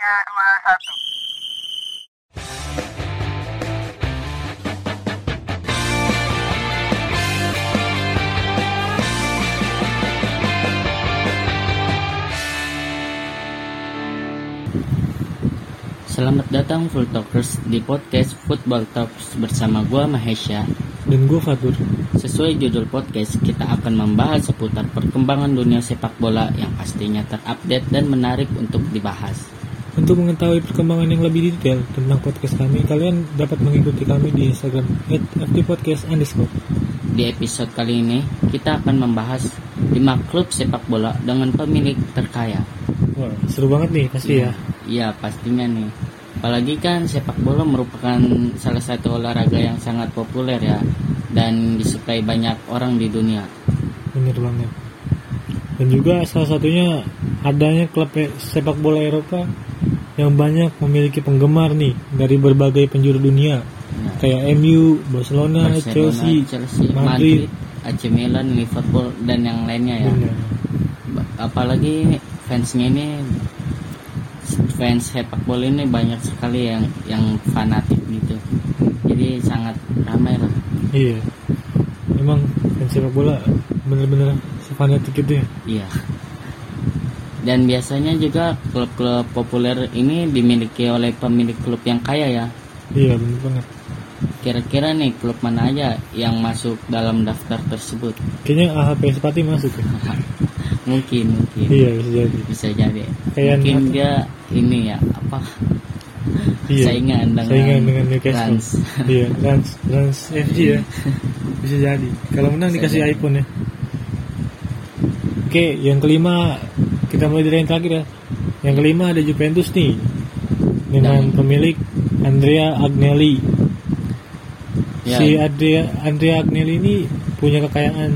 Tiga, dua, satu. Selamat datang Full Talkers di podcast Football Talks bersama gua Mahesha. dan gue Fatur. Sesuai judul podcast, kita akan membahas seputar perkembangan dunia sepak bola yang pastinya terupdate dan menarik untuk dibahas. Untuk mengetahui perkembangan yang lebih detail tentang podcast kami, kalian dapat mengikuti kami di Instagram @ftpodcast underscore. Di episode kali ini, kita akan membahas 5 klub sepak bola dengan pemilik terkaya. Wah, seru banget nih pasti ya. Iya, pastinya nih. Apalagi kan sepak bola merupakan salah satu olahraga yang sangat populer ya dan disukai banyak orang di dunia. Bener banget. Dan juga salah satunya adanya klub sepak bola Eropa yang banyak memiliki penggemar nih dari berbagai penjuru dunia Nah, kayak MU, Barcelona, Barcelona, Chelsea, Chelsea, Madrid. Madrid, AC Milan, Liverpool dan yang lainnya ya. Bener. Ba- Apalagi fansnya ini fans sepak bola ini banyak sekali yang yang fanatik gitu. Jadi sangat ramai lah. Iya. Emang fans sepak bola bener-bener sefanatik itu ya. Iya. Dan biasanya juga klub-klub populer ini dimiliki oleh pemilik klub yang kaya ya. Iya bener banget. Kira-kira nih klub mana aja yang masuk dalam daftar tersebut? Kayaknya AHP Sepati masuk ya. mungkin, mungkin. Iya bisa jadi. Bisa jadi. Kayak mungkin dia ini ya apa? Iya. Saingan dengan Saingan dengan Newcastle. Rans. iya, Rans, Rans FG ya. Bisa jadi. Kalau menang Bisa dikasih jadi. iPhone ya. Oke, yang kelima kita mulai dari yang terakhir ya. Yang kelima ada Juventus nih dengan Dan- pemilik Andrea Agnelli. Ya, Si Andrea Andrea Agnelli ini punya kekayaan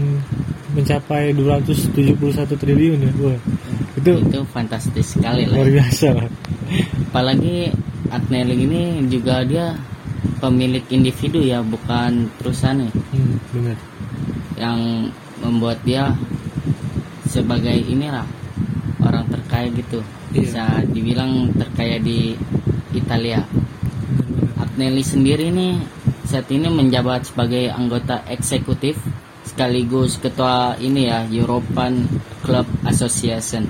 mencapai 271 triliun ya. Wah, itu itu fantastis sekali lah. luar biasa lah. Apalagi Agnelli ini juga dia pemilik individu ya, bukan perusahaan ya, Hmm, benar. yang membuat dia sebagai inilah terkaya gitu. Iya. Bisa dibilang terkaya di Italia. Agnelli sendiri nih saat ini menjabat sebagai anggota eksekutif sekaligus ketua ini ya European Club Association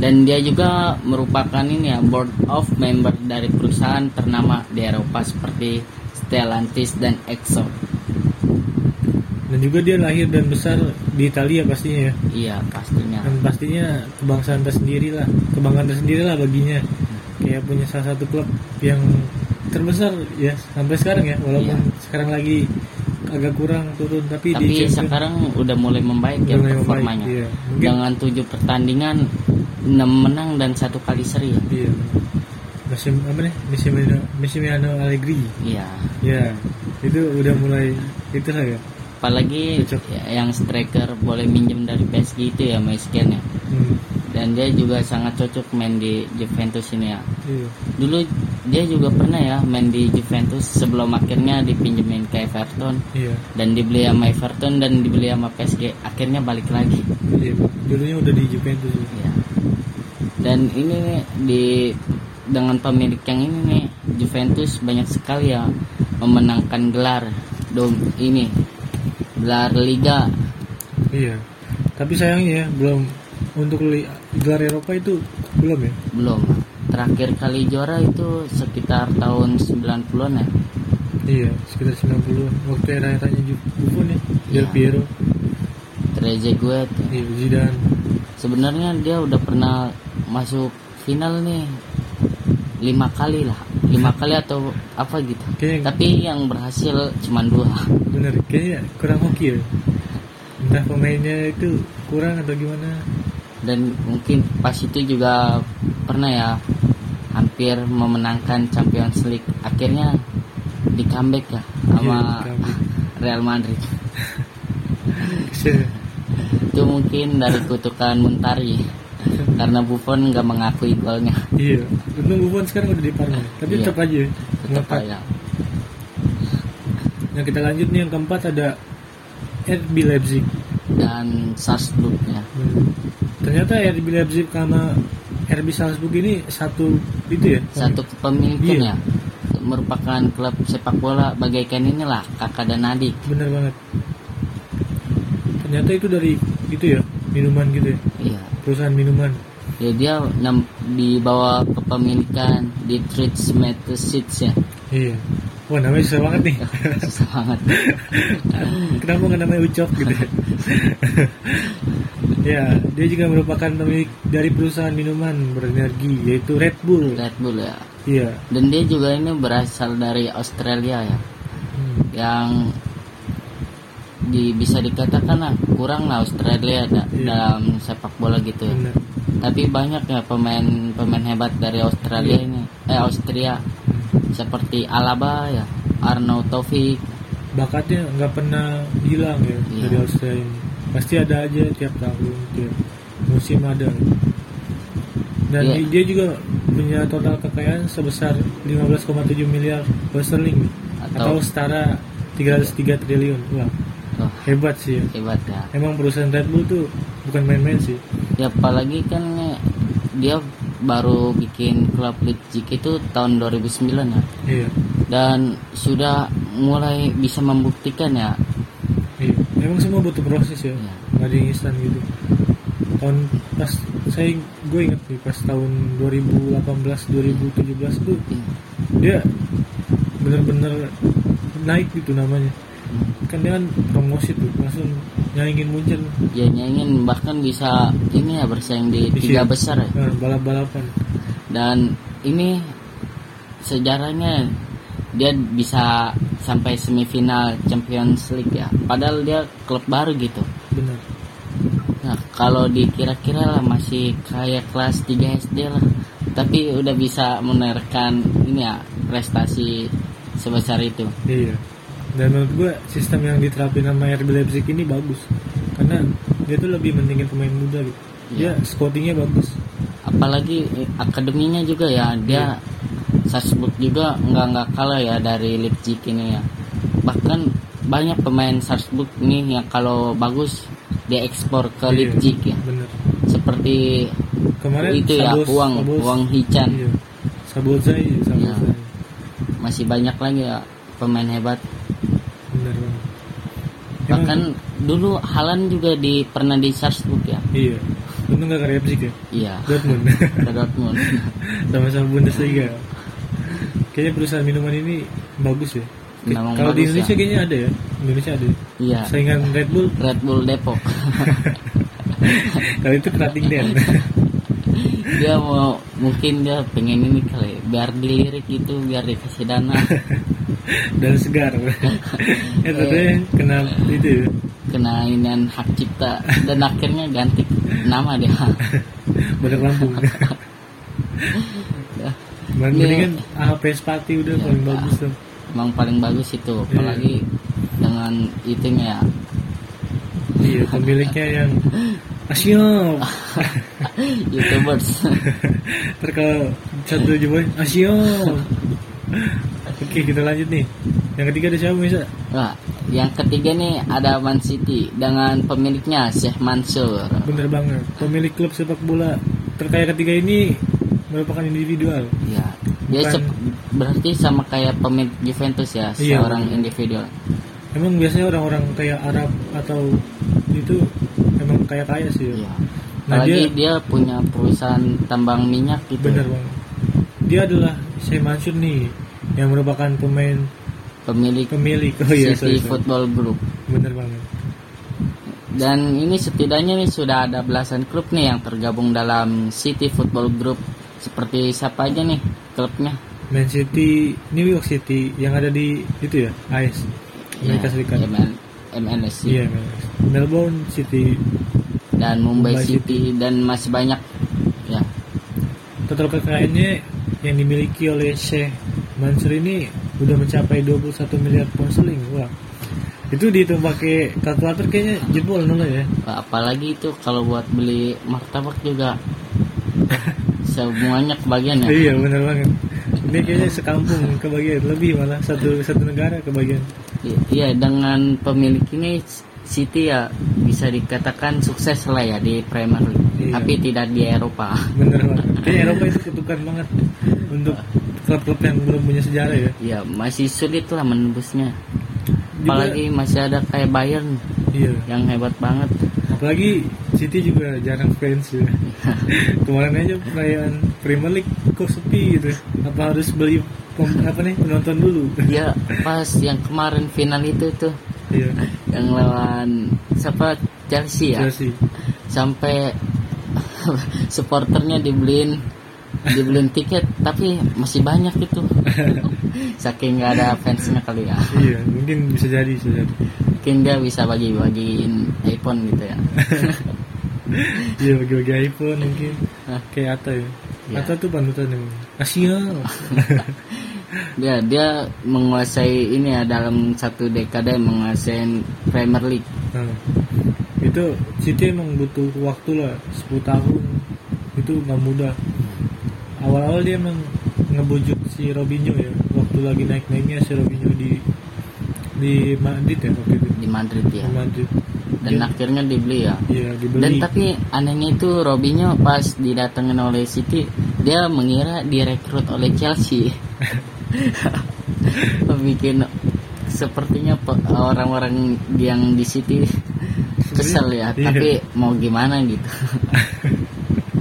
dan dia juga merupakan ini ya board of member dari perusahaan ternama di Eropa seperti Stellantis dan Exxon. Dan juga dia lahir dan besar di Italia pastinya ya. Iya pastinya. Dan pastinya kebangsaan tersendiri lah, kebanggaan tersendiri lah baginya. Kayak punya salah satu klub yang terbesar ya sampai sekarang ya, walaupun Iya. sekarang lagi agak kurang turun tapi, di Tapi Champions sekarang udah mulai membaik ya mulai membaik, performanya. iya. Mungkin- Dengan tujuh pertandingan, enam menang dan satu kali seri ya. iya. Musim apa nih? Massimiliano, Massimiliano Allegri. Iya. Ya, itu udah mulai itu lah ya. Apalagi ya, yang striker boleh minjem dari PSG itu ya Mesken ya. Hmm, Dan dia juga sangat cocok main di Juventus ini ya. iya. Dulu dia juga pernah ya main di Juventus sebelum akhirnya dipinjemin ke Everton Iya. dan dibeli sama Everton dan dibeli sama PSG. Akhirnya balik lagi. Iya. Dulunya udah di Juventus. Ya. Dan ini nih, di dengan pemilik yang ini nih Juventus banyak sekali ya memenangkan gelar dom ini gelar Liga Iya. Tapi sayangnya ya, belum untuk gelar Eropa itu belum ya. belum. Terakhir kali juara itu sekitar tahun 90-an ya. Iya, sekitar 90 waktu era-eranya Buffon ya, Del Iya. Piero, Trezeguet. iya, Zidane. Sebenarnya dia udah pernah masuk final nih lima kali lah, lima kali atau apa gitu. Kayaknya Tapi yang berhasil cuma dua. bener, kayaknya kurang hoki ya. Entah pemainnya itu kurang atau gimana. dan mungkin pas itu juga pernah ya hampir memenangkan Champions League akhirnya di comeback ya sama Iya. Real Madrid Kesian ya. itu mungkin dari kutukan Muntari karena Buffon nggak mengakui golnya Iya, untung Buffon sekarang udah di Parma, tapi Iya. tetap aja tetap ngangkat. aja Nah kita lanjut nih yang keempat ada RB Leipzig. dan Salzburgnya Hmm. Ternyata RB Leipzig sama RB Salzburg ini satu itu ya satu kepemilikan Iya. ya merupakan klub sepak bola bagaikan inilah kakak dan adik bener banget ternyata itu dari itu ya minuman gitu ya iya perusahaan minuman? Ya dia nam- di bawah kepemilikan di Massachusetts ya. Iya. Wah namanya susah banget nih. Susah banget. Kenapa nggak namanya ucok gitu ya? Ya dia juga merupakan pemilik dari perusahaan minuman berenergi yaitu Red Bull. Red Bull ya. Iya. Dan dia juga ini berasal dari Australia ya. Hmm, yang di bisa dikatakan lah kurang lah Australia da- Iya. dalam sepak bola gitu ya. bener Tapi banyak ya pemain pemain hebat dari Australia Iya. ini, eh Austria seperti Alaba ya, Arnaud Taufik, bakatnya nggak pernah hilang ya Iya. dari Australia ini pasti ada aja tiap tahun tiap musim ada dan Iya. dia juga punya total kekayaan sebesar 15,7 miliar pound sterling atau, Atau- setara 303 triliun wah hebat sih ya. hebat ya. emang perusahaan Red Bull tuh bukan main-main sih Ya apalagi kan dia baru bikin klub Leipzig itu tahun 2009 ya. iya Dan sudah mulai bisa membuktikan ya. iya emang semua butuh proses ya Iya. nggak ada yang instan gitu tahun pas saya gue inget nih pas tahun 2018 2017 tuh Iya. dia bener-bener naik gitu namanya kan dia kan promosi tuh langsung nyaingin Munchen. Ya nyaingin bahkan bisa ini ya bersaing di tiga Iya. besar ya. nah, balap-balapan. Dan ini sejarahnya dia bisa sampai semifinal Champions League ya. Padahal dia klub baru gitu. Bener nah kalau dikira-kira lah masih kayak kelas 3 SD lah. Tapi udah bisa menerkan ini ya prestasi sebesar itu. Iya dan menurut gue sistem yang diterapin sama RB Leipzig ini bagus. Karena dia tuh lebih mentingin pemain muda gitu. Dia Iya. scoutingnya bagus. Apalagi eh, akademinya juga ya dia Salzburg juga nggak nggak kalah ya dari Leipzig ini ya. Bahkan banyak pemain Salzburg nih yang kalau bagus dia ekspor ke Iya, Leipzig ya. bener. Seperti kemarin itu ya Sabos- uang Sabos- uang Hichan. iya. Sabozai Sabozai Iya. masih banyak lagi ya pemain hebat bahkan dulu Halan juga di pernah di Salzburg ya? Iya. Untung gak ke Leipzig ya? Iya. Dortmund. Ke Dortmund. Sama-sama Bundesliga. Kayaknya perusahaan minuman ini bagus ya? Kalau di Indonesia ya. kayaknya ada ya? Indonesia ada ya. iya. Saingan Red Bull? Red Bull Depok. Kalau itu kerating Den dia mau mungkin dia pengen ini kali biar dilirik itu biar dikasih dana dan segar. Ya tentunya kena itu ya? kena inian hak cipta. Dan akhirnya ganti nama dia. Badak Lampung mendingan AHP Spati udah paling bagus tuh. emang paling bagus itu. Apalagi dengan itunya ya. Iya pemiliknya yang Asyop youtubers. Ntar kalau satu jeboin Asyop Oke kita lanjut nih. Yang ketiga ada siapa bisa? Wah, yang ketiga nih ada Man City dengan pemiliknya Syekh Mansur Bener banget. Pemilik klub sepak bola terkaya ketiga ini merupakan individual. Ya dia Bukan- berarti sama kayak pemilik Juventus ya Iya, seorang benar. individual. Emang biasanya orang-orang kayak Arab atau itu emang kaya-kaya sih ya? Iya. Nah, apalagi dia- dia, punya perusahaan tambang minyak gitu. Bener banget. Dia adalah Syekh Mansur nih Yang merupakan pemain pemilik pemilik. Oh iya City sorry, sorry. Football Group. Bener banget. Dan ini setidaknya nih sudah ada belasan klub nih yang tergabung dalam City Football Group. Seperti siapa aja nih klubnya? Man City, New York City yang ada di itu ya, AS Amerika Ya, Serikat. MN, MNSC Iya, MLS. Melbourne City. dan Mumbai, Mumbai City, dan masih banyak. Ya. Total kekayaannya yang dimiliki oleh Sheikh Mansur ini udah mencapai 21 miliar pound sterling. Wah. Itu dihitung pakai kalkulator kayaknya jebol nol ya. apalagi itu kalau buat beli martabak juga semuanya kebagian ya Iya, bener banget. Ini kayaknya sekampung kebagian, lebih malah satu satu negara kebagian. Iya dengan pemilik ini City ya bisa dikatakan sukses lah ya di Premier League, Iya. tapi tidak di Eropa. bener banget kayaknya Eropa itu kutukan banget untuk klub-klub yang belum punya sejarah ya? Ya masih sulit lah menembusnya. Juga- Apalagi masih ada kayak Bayern iya. yang hebat banget. apalagi City juga jarang fans ya. Kemarin aja perayaan Premier League kok sepi gitu. Apa harus beli pem- apa nih penonton dulu? Ya pas yang kemarin final itu tuh. Iya. Yang lawan siapa? Chelsea ya? Chelsea. Sampai supporternya dibeliin dibeliin tiket tapi masih banyak itu saking nggak ada fansnya kali ya. Iya mungkin bisa jadi bisa jadi. Mungkin dia bisa bagi-bagiin iPhone gitu ya. Iya bagi-bagi iPhone mungkin. Hah? kayak Atta ya. Iya. Atta tuh panutan yang Asia. Dia dia menguasai ini ya dalam satu dekade menguasai Premier League. Nah, itu City emang butuh waktu lah 10 tahun. Itu nggak mudah awal-awal dia emang ngebujuk si Robinho ya waktu lagi naik-naiknya si Robinho di di Madrid ya waktu itu di Madrid ya di Madrid dan Dia- akhirnya dibeli ya iya dibeli Dan tapi anehnya itu Robinho pas didatengin oleh City dia mengira direkrut oleh Chelsea. Bikin sepertinya pe- orang-orang yang di City kesel ya, Iya. tapi mau gimana gitu.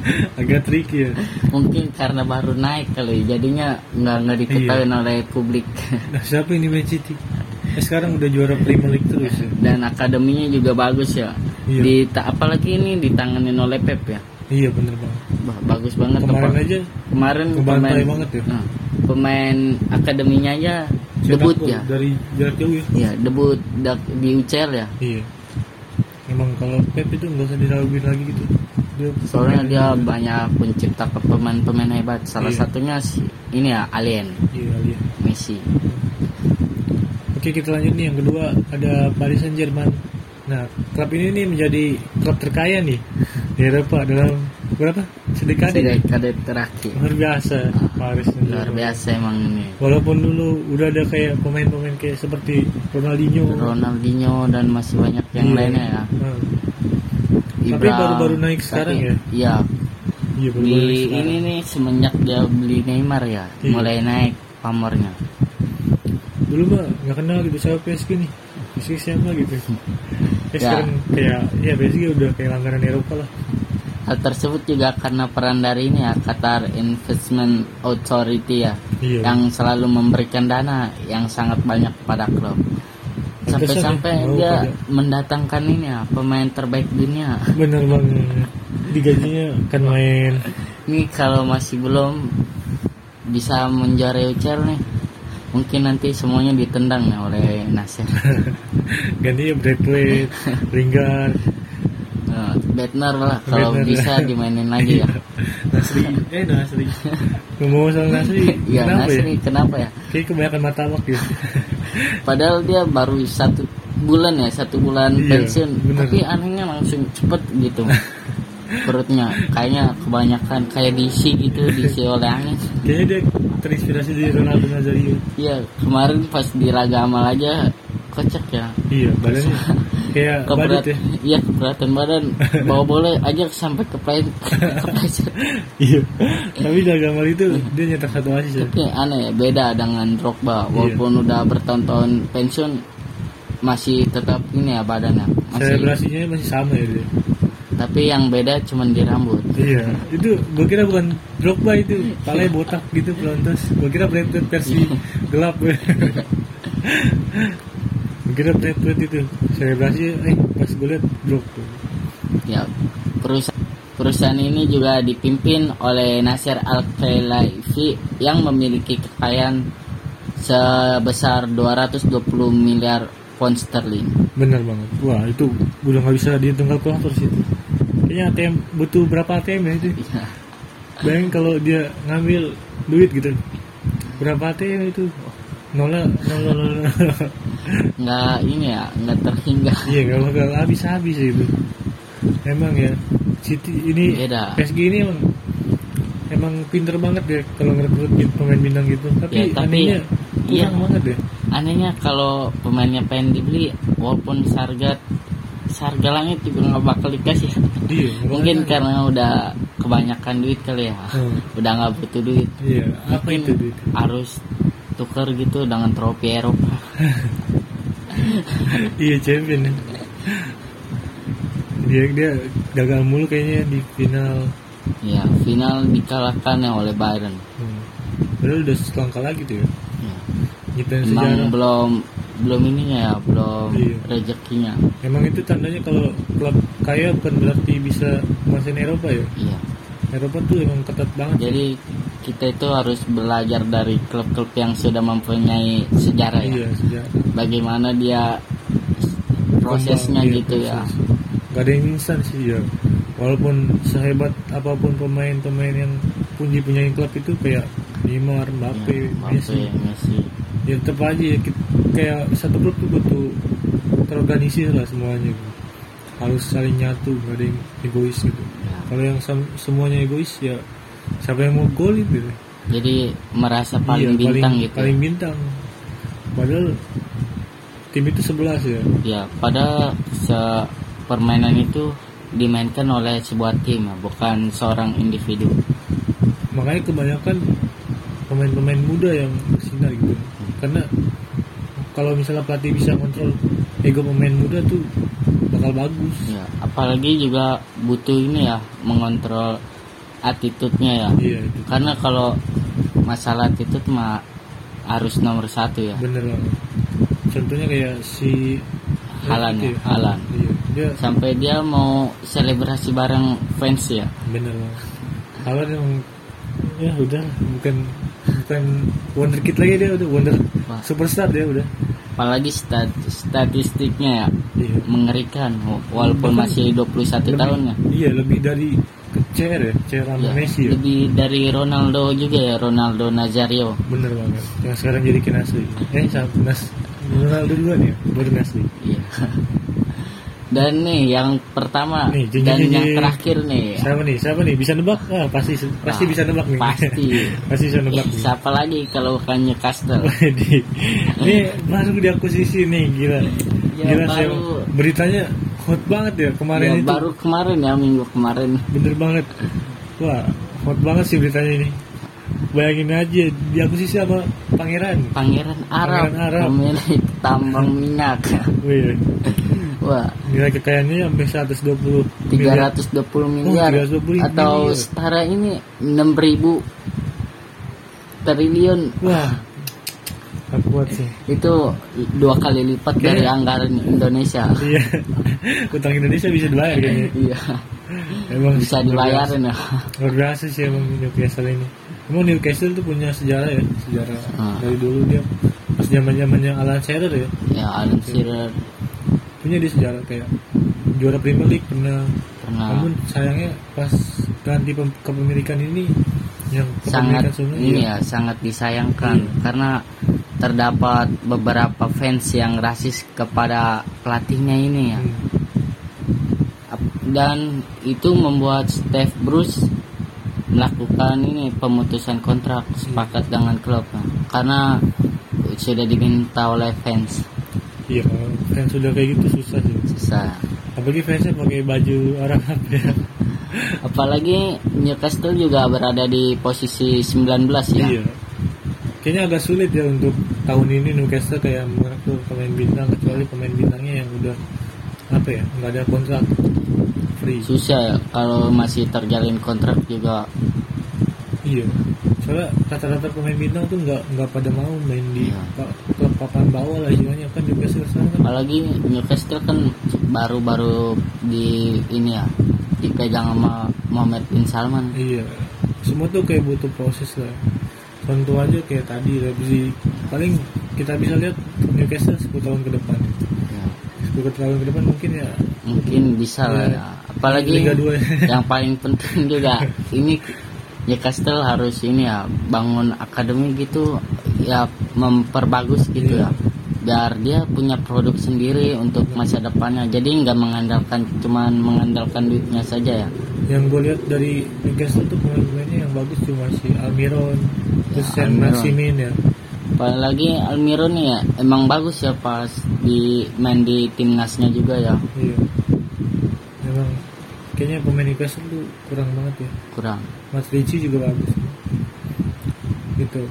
agak tricky ya Mungkin karena baru naik kali, jadinya nggak nggak diketahui Iya. oleh publik. nah, siapa ini Man City eh, sekarang udah juara Premier League terus ya Dan akademinya juga bagus ya. Iya. Di apalagi ini ditanganin oleh Pep ya. iya bener banget Bah, bagus banget kemarin aja kemarin Kebantai banget ya. Nah, pemain akademinya aja cetak debut ya dari jarak jauh ya ya debut di UCL ya iya emang kalau Pep itu nggak usah diraguin lagi gitu dia soalnya dia juga. banyak pencipta pemain-pemain hebat salah Iya. satunya si ini ya Alien iya iya Messi Oke kita lanjut nih yang kedua ada Paris Saint Germain. Nah klub ini nih menjadi klub terkaya nih di Eropa dalam berapa sedekade ya? dekade terakhir luar biasa Paris Saint luar biasa emang ini Walaupun dulu udah ada kayak pemain-pemain kayak seperti Ronaldinho. Ronaldinho dan masih banyak yang Iya. lainnya ya Nah, Ibra. Tapi baru-baru naik sekarang ya? iya iya baru di ini nih semenjak dia beli Neymar ya Iya. mulai naik pamornya Dulu mah nggak kenal gitu siapa PSG nih. PSG siapa gitu. Ya. sekarang kayak ya PSG udah kayak langganan Eropa lah. Hal tersebut juga karena peran dari ini ya Qatar Investment Authority ya Iya. yang selalu memberikan dana yang sangat banyak pada klub. Sampai-sampai ya, mau dia mendatangkan ini ya pemain terbaik dunia. Bener banget. Digajinya kan main. Ini kalau masih belum bisa menjuarai UCL nih, mungkin nanti semuanya ditendang ya oleh Nasir. Gantinya Bradley, Lingard, Nah, Bednar lah kalau Bednar. bisa dimainin lagi ya. Nasri. Eh Nasri. Ngomong soal Nasri, Iya kenapa Nasri ya? kenapa ya? Kayak kebanyakan martabak ya. Padahal dia baru satu bulan ya, satu bulan Iya, pensiun. bener. Tapi anehnya langsung cepet gitu. Perutnya kayaknya kebanyakan kayak diisi gitu, diisi oleh angin. Kayaknya dia terinspirasi dari Ronaldo Nazario. Iya, kemarin pas di Raga Amal aja kocak ya. Iya, badannya kayak badut Keberat, ya. iya keberatan badan. Bawa boleh aja sampai ke play kepleset. Iya. Tapi Gamal itu dia nyetak satu asis ya. Tapi aneh ya, beda dengan Drogba. Walaupun udah bertahun-tahun pensiun, masih tetap ini ya badannya. Masih. Selebrasinya masih sama ya dia. Tapi yang beda cuman di rambut. Iya, itu gue kira bukan Drogba itu, palanya botak gitu pelontos. Gue kira Brad Pitt versi gelap kira Brad Pitt itu selebrasi, eh pas gue liat Drogba. Ya, perusahaan perusahaan ini juga dipimpin oleh Nasir Al Khelaifi yang memiliki kekayaan sebesar 220 miliar pound sterling. Bener banget. Wah itu udah nggak bisa dihitung kalkulator sih itu. Kayaknya ATM butuh berapa ATM ya itu? Ya, Bayangin kalau dia ngambil duit gitu, berapa ATM itu? Nolnya, nol, nol, nol, nol. Nggak ini ya, nggak terhingga. Iya nggak bakal habis-habis ya itu. Emang ya, City ini Beda. PSG ini emang emang pinter banget ya kalau ngerekrut pemain bintang gitu. Tapi, Ya, tapi- anehnya iya. banget ya. Anehnya kalau pemainnya pengen dibeli, walaupun harga seharga langit juga nggak bakal dikasih Iya. mungkin karena udah kebanyakan duit kali ya Hmm. udah nggak butuh duit Iya. Apa Mungkin itu duit? harus tukar gitu dengan trofi Eropa iya champion ya. Dia dia gagal mulu kayaknya di final. ya final dikalahkan ya oleh Bayern Hmm. Padahal udah selangkah lagi tuh ya. ya. Emang sejarah. belum belum ininya ya belum Iya. rezekinya Emang itu tandanya kalau klub kaya bukan berarti bisa masuk Eropa ya. iya Eropa tuh emang ketat banget. jadi kita itu harus belajar dari klub-klub yang sudah mempunyai sejarah ya Iya, sejarah. bagaimana dia prosesnya Iya, gitu ya proses. Gak ada yang instan sih ya. Walaupun sehebat apa pun pemain-pemain yang punya punya klub itu kayak Neymar, Mbappe, Ya, Messi, Messi. ya tetap aja ya, ki- kayak satu klub tuh butuh terorganisir lah semuanya harus saling nyatu gak ada yang egois gitu Ya. kalau yang semuanya egois ya siapa yang mau gol itu jadi merasa paling Iya, bintang paling, gitu paling bintang. Padahal tim itu 11 ya? Ya pada se- permainan itu dimainkan oleh sebuah tim ya, bukan seorang individu. Makanya kebanyakan pemain-pemain muda yang bersinar gitu karena kalau misalnya pelatih bisa kontrol ego pemain muda tuh bakal bagus. Ya apalagi juga butuh ini ya mengontrol attitude-nya ya. Iya itu. Karena kalau masalah attitude mah harus nomor satu ya. Bener banget. Contohnya kayak si Halan ya Halan. Iya dia sampai dia mau selebrasi bareng fans ya. Bener banget. Halan yang ya udah bukan bukan wonderkid lagi dia udah wonder Wah. superstar dia udah. Apalagi stat- statistiknya ya. Iya. Mengerikan walaupun masih 21 tahun ya. iya lebih dari CR ya CR sama Ya, Messi ya. lebih dari Ronaldo juga ya Ronaldo Nazario. Bener banget yang sekarang jadi kinasli eh sama Nas Ronaldo duluan ya baru Nasli Iya. dan nih yang pertama Nih, jadi- dan jadi- yang terakhir nih. Siapa nih siapa nih? Bisa nebak? Ah pasti pasti Wah, bisa nebak nih. pasti. pasti bisa nebak nih. Siapa lagi kalau bukan Newcastle? Ini baru diakuisisi nih gila. Ya, gila saya baru- beritanya hot banget ya kemarin Ya, itu. baru kemarin ya minggu kemarin. Bener banget. Wah hot banget sih beritanya ini. Bayangin aja diakuisisi sama pangeran. Pangeran Arab, Pangeran Arab. pemilik tambang minyak. Wih, wah. Nilai kekayaannya sampai 120 miliar. 320 miliar. 320 atau miliar. setara ini 6000 triliun. Wah gak kuat sih. Itu dua kali lipat dari anggaran Indonesia. Iya. Utang Indonesia bisa dibayar kayaknya. Iya. Emang bisa dibayarin ya luar biasa sih emang Newcastle ini. Emang Newcastle tuh punya sejarah ya sejarah Ah. dari dulu dia pas zaman zamannya Alan Shearer ya. Ya Alan Shearer. Punya dia sejarah kayak juara Premier League pernah. Pernah. Namun sayangnya pas ganti pem- kepemilikan ini yang sangat ini iya, ya sangat disayangkan. Iya. karena terdapat beberapa fans yang rasis kepada pelatihnya ini ya. Hmm, dan itu membuat Steve Bruce melakukan ini pemutusan kontrak sepakat dengan klub nah. karena sudah diminta oleh fans. Iya fans sudah kayak gitu susah sih. Susah. Apalagi fansnya pakai baju Arab ya? Apalagi Newcastle juga berada di posisi 19 ya. Iya. Kayaknya agak sulit ya untuk tahun ini Newcastle kayak merekrut pemain bintang kecuali pemain bintangnya yang udah apa ya nggak ada kontrak free. susah ya kalau masih terjalin kontrak juga Iya. Soalnya rata-rata pemain bintang tuh nggak nggak pada mau main di Iya. klub papan bawah lah istilahnya kan Newcastle sekarang kan. apalagi Newcastle kan baru-baru di ini ya dipegang sama Mohamed bin Salman Iya. Semua tuh kayak butuh proses lah. Contoh aja kayak tadi Leipzig paling kita bisa lihat Newcastle 10 tahun ke depan. Ya, 10 tahun ke depan mungkin ya mungkin bisa lah Iya. ya. apalagi Liga 2 yang paling penting juga ini Newcastle harus ini ya bangun akademi gitu ya memperbagus gitu Iya. ya biar dia punya produk sendiri untuk masa depannya jadi nggak mengandalkan cuman mengandalkan duitnya saja ya yang gue lihat dari Newcastle tuh pemain-pemainnya yang bagus cuma si Almiron terus Ya, Saint Almiron. Maximin ya apalagi Almiro nih ya emang bagus ya pas di main di timnasnya juga ya. Iya. Memang kayaknya pemain Newcastle tuh kurang banget ya. Kurang. Mas Ricci juga bagus. Gitu.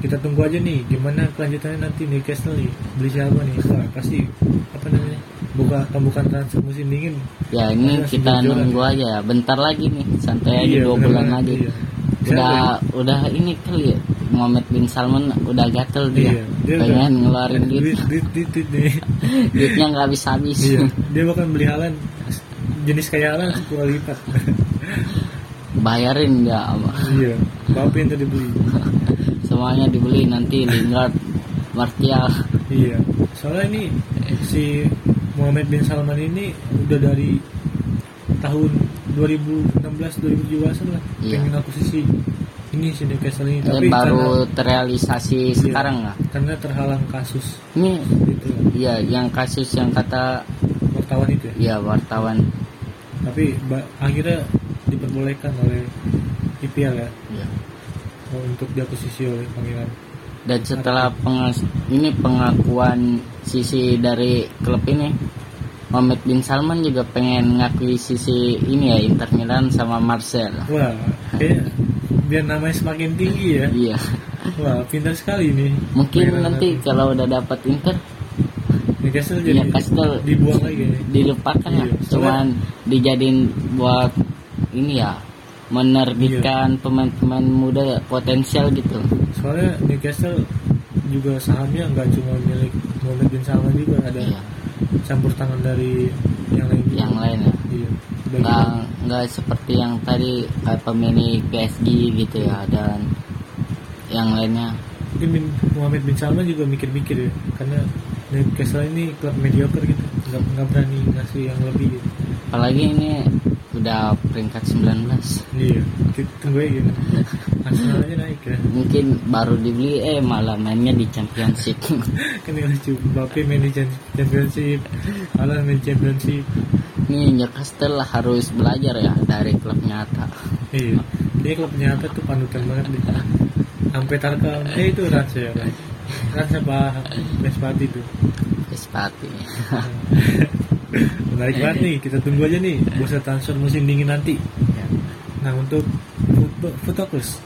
Kita tunggu aja nih gimana kelanjutannya nanti Newcastle nih? Beli siapa nih? Wah, pasti apa namanya buka pembukaan transfer musim dingin. Ya ini kita nunggu aja bentar lagi nih santai aja Iya, dua bulan lagi iya. udah udah ini kali ya Muhammad bin Salman udah gatel dia, Iya, dia pengen udah- ngeluarin duit. duit duit duit, duit nih. Duitnya nggak habis habis. Iya dia bahkan beli halan. Jenis kayak halan sepuluh lipat. Bayarin dia iya Mbappe yang tadi beli. Semuanya dibeli nanti Lingard Martial. Iya soalnya ini si Muhammad bin Salman ini udah dari tahun 2016 2017 lah. Iya. pengen akuisisi ini si Newcastle ini tapi baru terrealisasi sekarang nggak? karena, karena terhalang kasus. Ini gitu. ya yang kasus yang kata wartawan itu ya? Ya wartawan. Tapi akhirnya diperbolehkan oleh IPL ya? Ya. untuk diakuisisi oleh pangeran dan setelah pengas ini pengakuan sisi dari klub ini Mohamed bin Salman juga pengen ngakui sisi ini ya Inter Milan sama Marcel. Wah kayak biar namanya semakin tinggi ya. Iya. Wah pintar sekali nih mungkin nanti kalau udah dapat Inter Newcastle jadi Newcastle dibuang lagi nih dilupakan lah Iya, cuman dijadiin buat ini ya menerbitkan Iya. pemain-pemain muda potensial gitu. Soalnya Newcastle juga sahamnya nggak cuma milik Mohamed bin Salman juga ada iya. campur tangan dari yang lain. Juga. yang lain ya. Iya Bagi- nggak seperti yang tadi kayak pemilik PSG gitu ya dan yang lainnya. Mungkin bin, Muhammad bin Salman juga mikir-mikir ya karena Newcastle ini klub mediocre gitu nggak nggak berani ngasih yang lebih gitu. apalagi ini udah peringkat 19 iya tunggu aja. Arsenal aja naik ya. Mungkin baru dibeli eh malah mainnya di championship. Kan yang lucu Mbappe main di Champ- Championship Alan main Championship ini Newcastle harus belajar ya dari klub nyata. Iya dia klub nyata tuh panutan banget deh sampai Tarkam eh itu Rans ya Rans. Rans apa Bespati tuh? Sepati menarik banget nih kita tunggu aja nih bursa transfer musim dingin nanti. Nah untuk footokers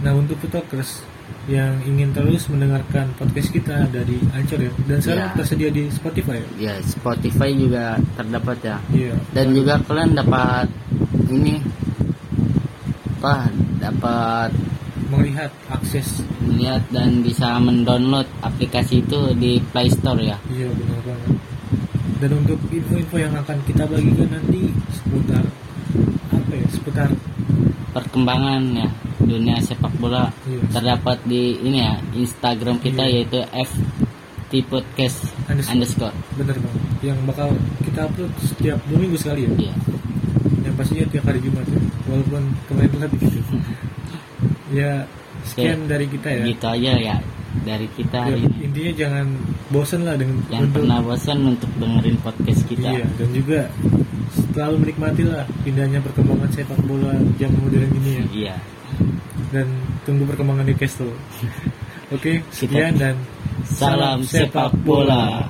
nah untuk footokers yang ingin terus mendengarkan podcast kita dari Anchor ya. Dan sekarang Ya. tersedia di Spotify ya? Ya Spotify juga terdapat ya. Iya. Dan juga kalian dapat ini apa dapat melihat akses. melihat dan bisa mendownload aplikasi itu di Play Store ya. Iya benar banget. Dan untuk info-info yang akan kita bagikan nanti seputar apa ya seputar perkembangan ya dunia sepak bola Iya. terdapat di ini ya Instagram kita Iya. yaitu FT Podcast Underscore. underscore. Bener banget yang bakal kita upload setiap dua minggu sekali ya? Iya. yang pastinya tiap hari Jumat ya walaupun kemarin telat gitu ya sekian dari kita ya. Gitu aja ya dari kita Ya, ini. intinya jangan bosan lah dengan yang untuk pernah bosan untuk dengerin podcast kita. Iya dan juga selalu menikmati lah pindahnya perkembangan sepak bola jam modern ini ya. Iya dan tunggu perkembangan Newcastle oke sekian dan salam sepak bola